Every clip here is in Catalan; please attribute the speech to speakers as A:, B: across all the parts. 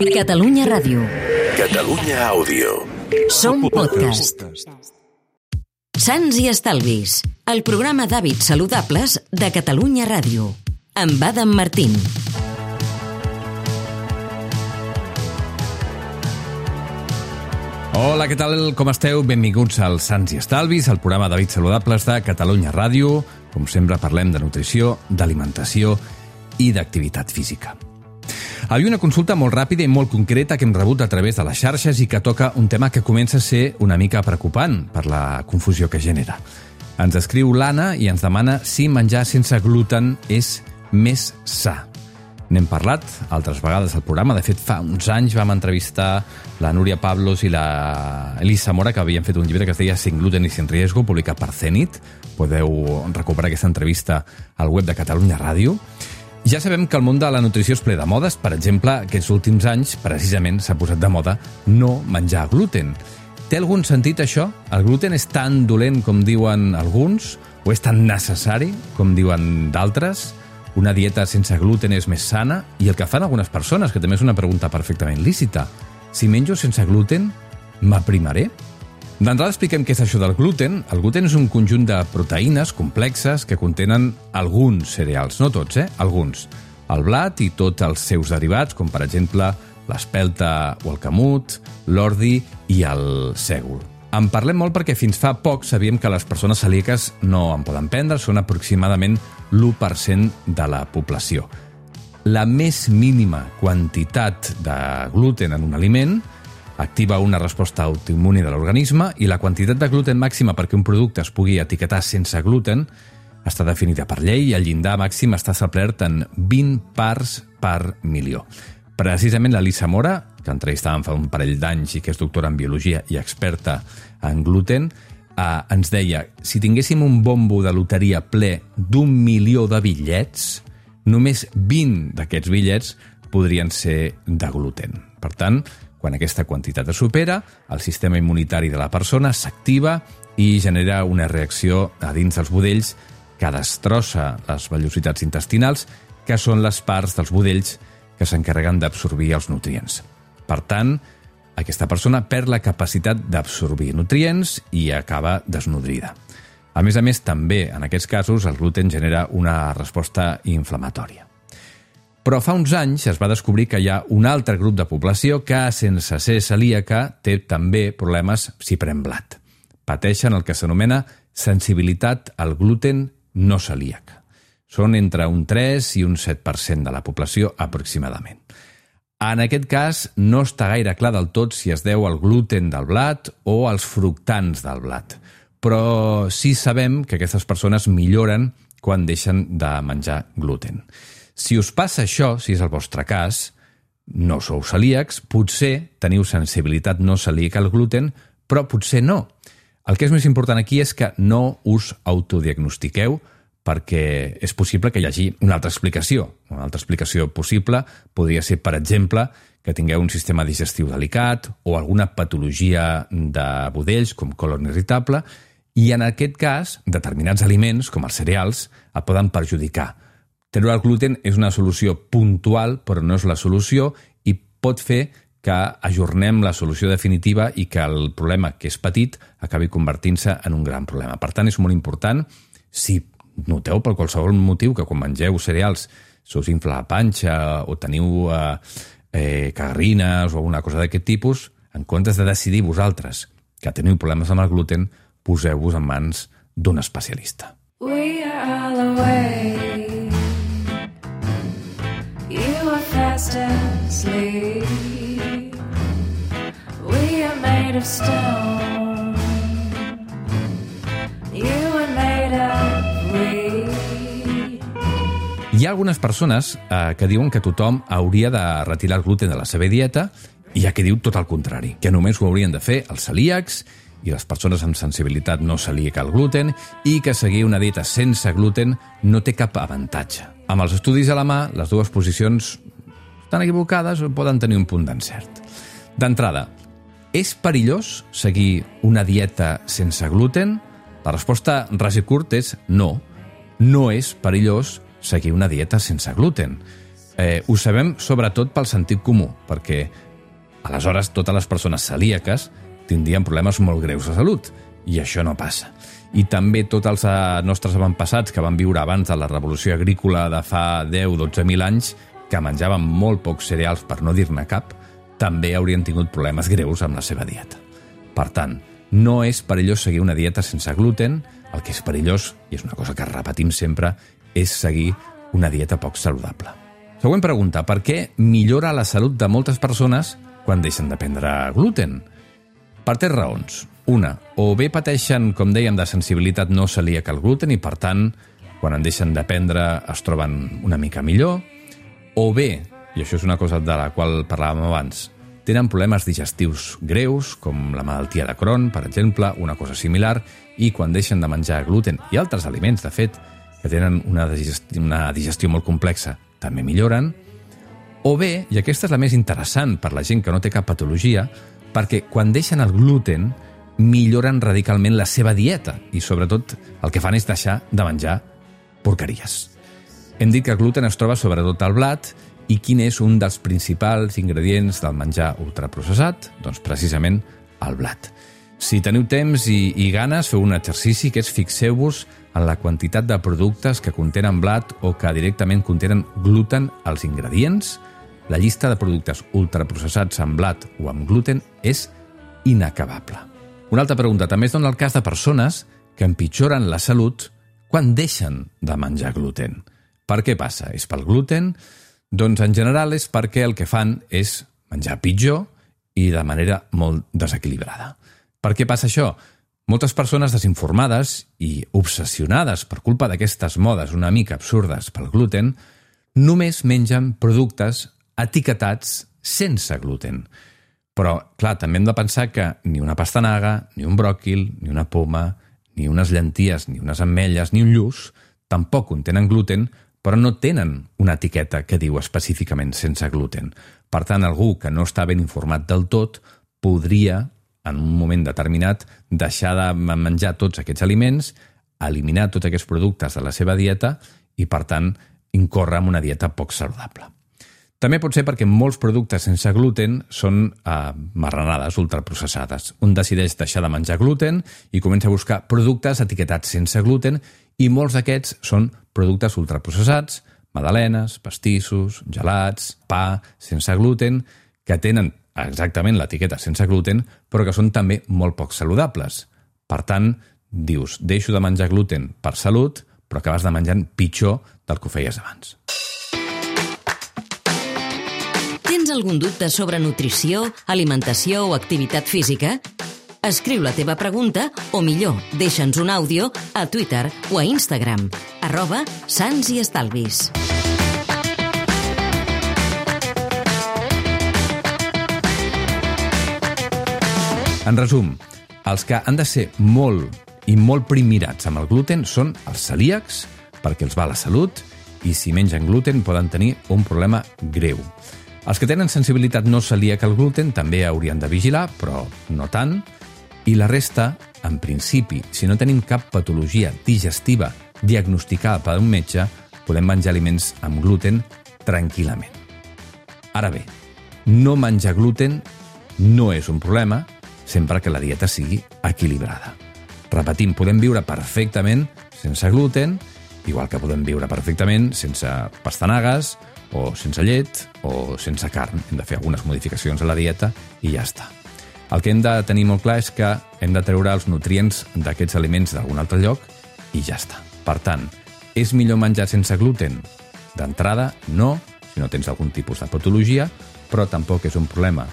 A: Catalunya Ràdio.
B: Catalunya Àudio.
A: Som podcast. Sants i Estalvis, el programa d'hàbits saludables de Catalunya Ràdio. Amb Adam Martín.
C: Hola, què tal? Com esteu? Benvinguts al Sants i Estalvis, el programa d'hàbits saludables de Catalunya Ràdio. Com sempre, parlem de nutrició, d'alimentació i d'activitat física. Havia una consulta molt ràpida i molt concreta que hem rebut a través de les xarxes i que toca un tema que comença a ser una mica preocupant per la confusió que genera. Ens escriu l'Anna i ens demana si menjar sense gluten és més sa. N'hem parlat altres vegades al programa. De fet, fa uns anys vam entrevistar la Núria Pablos i la Elisa Mora, que havien fet un llibre que es deia Sin gluten i sin riesgo, publicat per Zenit. Podeu recuperar aquesta entrevista al web de Catalunya Ràdio. Ja sabem que el món de la nutrició és ple de modes. Per exemple, aquests últims anys, precisament, s'ha posat de moda no menjar gluten. Té algun sentit això? El gluten és tan dolent com diuen alguns? O és tan necessari com diuen d'altres? Una dieta sense gluten és més sana? I el que fan algunes persones, que també és una pregunta perfectament lícita. Si menjo sense gluten, m'aprimaré? D'entrada expliquem què és això del gluten. El gluten és un conjunt de proteïnes complexes que contenen alguns cereals, no tots, eh? Alguns. El blat i tots els seus derivats, com per exemple l'espelta o el camut, l'ordi i el sègol. En parlem molt perquè fins fa poc sabíem que les persones celíaques no en poden prendre, són aproximadament l'1% de la població. La més mínima quantitat de gluten en un aliment activa una resposta autoimmune de l'organisme i la quantitat de gluten màxima perquè un producte es pugui etiquetar sense gluten està definida per llei i el llindar màxim està establert en 20 parts per milió. Precisament la Lisa Mora, que entrevistàvem fa un parell d'anys i que és doctora en biologia i experta en gluten, eh, ens deia, si tinguéssim un bombo de loteria ple d'un milió de bitllets, només 20 d'aquests bitllets podrien ser de gluten. Per tant, quan aquesta quantitat es supera, el sistema immunitari de la persona s'activa i genera una reacció a dins dels budells que destrossa les vellositats intestinals, que són les parts dels budells que s'encarreguen d'absorbir els nutrients. Per tant, aquesta persona perd la capacitat d'absorbir nutrients i acaba desnodrida. A més a més, també, en aquests casos, el gluten genera una resposta inflamatòria. Però fa uns anys es va descobrir que hi ha un altre grup de població que, sense ser celíaca, té també problemes si pren blat. Pateixen el que s'anomena sensibilitat al gluten no celíac. Són entre un 3 i un 7% de la població aproximadament. En aquest cas, no està gaire clar del tot si es deu al gluten del blat o als fructants del blat, però sí sabem que aquestes persones milloren quan deixen de menjar gluten. Si us passa això, si és el vostre cas, no sou celíacs, potser teniu sensibilitat no celíaca al gluten, però potser no. El que és més important aquí és que no us autodiagnostiqueu perquè és possible que hi hagi una altra explicació. Una altra explicació possible podria ser, per exemple, que tingueu un sistema digestiu delicat o alguna patologia de budells, com colon irritable, i en aquest cas, determinats aliments, com els cereals, et poden perjudicar. Treure el gluten és una solució puntual, però no és la solució, i pot fer que ajornem la solució definitiva i que el problema, que és petit, acabi convertint-se en un gran problema. Per tant, és molt important, si noteu per qualsevol motiu que quan mengeu cereals se us infla la panxa o teniu eh, eh, o alguna cosa d'aquest tipus, en comptes de decidir vosaltres que teniu problemes amb el gluten, poseu-vos en mans d'un especialista.
D: We are all away. You fast asleep. We are made of stone. You are made of we.
C: Hi ha algunes persones eh, que diuen que tothom hauria de retirar el gluten de la seva dieta i hi ha qui diu tot el contrari, que només ho haurien de fer els celíacs i les persones amb sensibilitat no celíaca al gluten i que seguir una dieta sense gluten no té cap avantatge. Amb els estudis a la mà, les dues posicions estan equivocades poden tenir un punt d'encert. D'entrada, és perillós seguir una dieta sense gluten? La resposta ras i curt és no. No és perillós seguir una dieta sense gluten. eh, ho sabem sobretot pel sentit comú, perquè aleshores totes les persones celíaques tindrien problemes molt greus de salut, i això no passa. I també tots els nostres avantpassats que van viure abans de la revolució agrícola de fa 10-12.000 anys, que menjaven molt pocs cereals per no dir-ne cap, també haurien tingut problemes greus amb la seva dieta. Per tant, no és perillós seguir una dieta sense gluten, el que és perillós, i és una cosa que repetim sempre, és seguir una dieta poc saludable. Següent pregunta, per què millora la salut de moltes persones quan deixen de prendre gluten? Per tres raons. Una, o bé pateixen, com dèiem, de sensibilitat no celíaca al gluten i, per tant, quan en deixen de prendre es troben una mica millor, o bé, i això és una cosa de la qual parlàvem abans, tenen problemes digestius greus, com la malaltia de Crohn, per exemple, una cosa similar, i quan deixen de menjar gluten i altres aliments, de fet, que tenen una digestió, una digestió molt complexa, també milloren, o bé, i aquesta és la més interessant per la gent que no té cap patologia, perquè quan deixen el gluten milloren radicalment la seva dieta i sobretot el que fan és deixar de menjar porqueries. Hem dit que el gluten es troba sobretot al blat i quin és un dels principals ingredients del menjar ultraprocessat? Doncs precisament el blat. Si teniu temps i, i ganes, feu un exercici que és fixeu-vos en la quantitat de productes que contenen blat o que directament contenen gluten als ingredients. La llista de productes ultraprocessats amb blat o amb gluten és inacabable. Una altra pregunta. També es dona el cas de persones que empitjoren la salut quan deixen de menjar gluten. Per què passa? És pel gluten? Doncs en general és perquè el que fan és menjar pitjor i de manera molt desequilibrada. Per què passa això? Moltes persones desinformades i obsessionades per culpa d'aquestes modes una mica absurdes pel gluten només mengen productes etiquetats sense gluten. Però, clar, també hem de pensar que ni una pastanaga, ni un bròquil, ni una poma, ni unes llenties, ni unes ametlles, ni un lluç tampoc contenen gluten, però no tenen una etiqueta que diu específicament sense gluten. Per tant, algú que no està ben informat del tot podria en un moment determinat, deixar de menjar tots aquests aliments, eliminar tots aquests productes de la seva dieta i, per tant, incórrer en una dieta poc saludable. També pot ser perquè molts productes sense gluten són eh, marranades ultraprocessades. Un decideix deixar de menjar gluten i comença a buscar productes etiquetats sense gluten i molts d'aquests són productes ultraprocessats, madalenes, pastissos, gelats, pa sense gluten, que tenen exactament l'etiqueta sense gluten, però que són també molt poc saludables. Per tant, dius, deixo de menjar gluten per salut, però acabes de menjant pitjor del que ho feies abans.
A: Tens algun dubte sobre nutrició, alimentació o activitat física? Escriu la teva pregunta o, millor, deixa'ns un àudio a Twitter o a Instagram, arroba Sants i Estalvis.
C: En resum, els que han de ser molt i molt primirats amb el gluten són els celíacs, perquè els va la salut, i si mengen gluten poden tenir un problema greu. Els que tenen sensibilitat no celíaca al gluten també haurien de vigilar, però no tant. I la resta, en principi, si no tenim cap patologia digestiva diagnosticada per un metge, podem menjar aliments amb gluten tranquil·lament. Ara bé, no menjar gluten no és un problema sempre que la dieta sigui equilibrada. Repetim, podem viure perfectament sense gluten, igual que podem viure perfectament sense pastanagues, o sense llet, o sense carn. Hem de fer algunes modificacions a la dieta i ja està. El que hem de tenir molt clar és que hem de treure els nutrients d'aquests aliments d'algun altre lloc i ja està. Per tant, és millor menjar sense gluten? D'entrada, no, si no tens algun tipus de patologia, però tampoc és un problema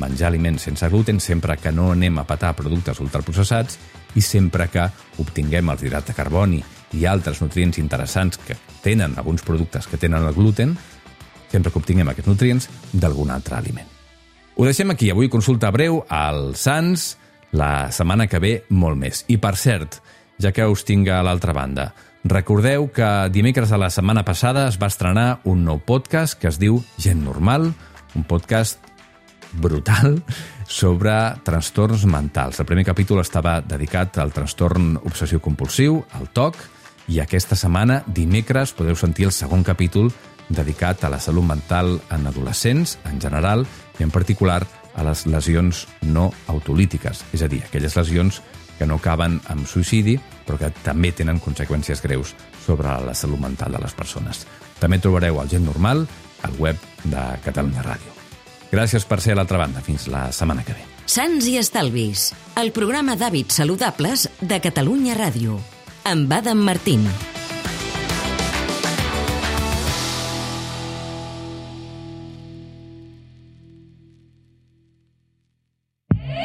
C: menjar aliments sense gluten sempre que no anem a patar productes ultraprocessats i sempre que obtinguem els hidrats de carboni i altres nutrients interessants que tenen alguns productes que tenen el gluten, sempre que obtinguem aquests nutrients d'algun altre aliment. Ho deixem aquí. Avui consulta breu al Sants, la setmana que ve molt més. I per cert, ja que us tinc a l'altra banda, recordeu que dimecres de la setmana passada es va estrenar un nou podcast que es diu Gent Normal, un podcast brutal sobre trastorns mentals. El primer capítol estava dedicat al trastorn obsessiu-compulsiu, al TOC, i aquesta setmana, dimecres, podeu sentir el segon capítol dedicat a la salut mental en adolescents, en general, i en particular a les lesions no autolítiques, és a dir, aquelles lesions que no acaben amb suïcidi, però que també tenen conseqüències greus sobre la salut mental de les persones. També trobareu el Gent Normal al web de Catalunya Ràdio. Gràcies per ser a l'altra banda. Fins la setmana que ve.
A: Sants i Estalvis, el programa d'hàbits saludables de Catalunya Ràdio. Amb Adam Martín.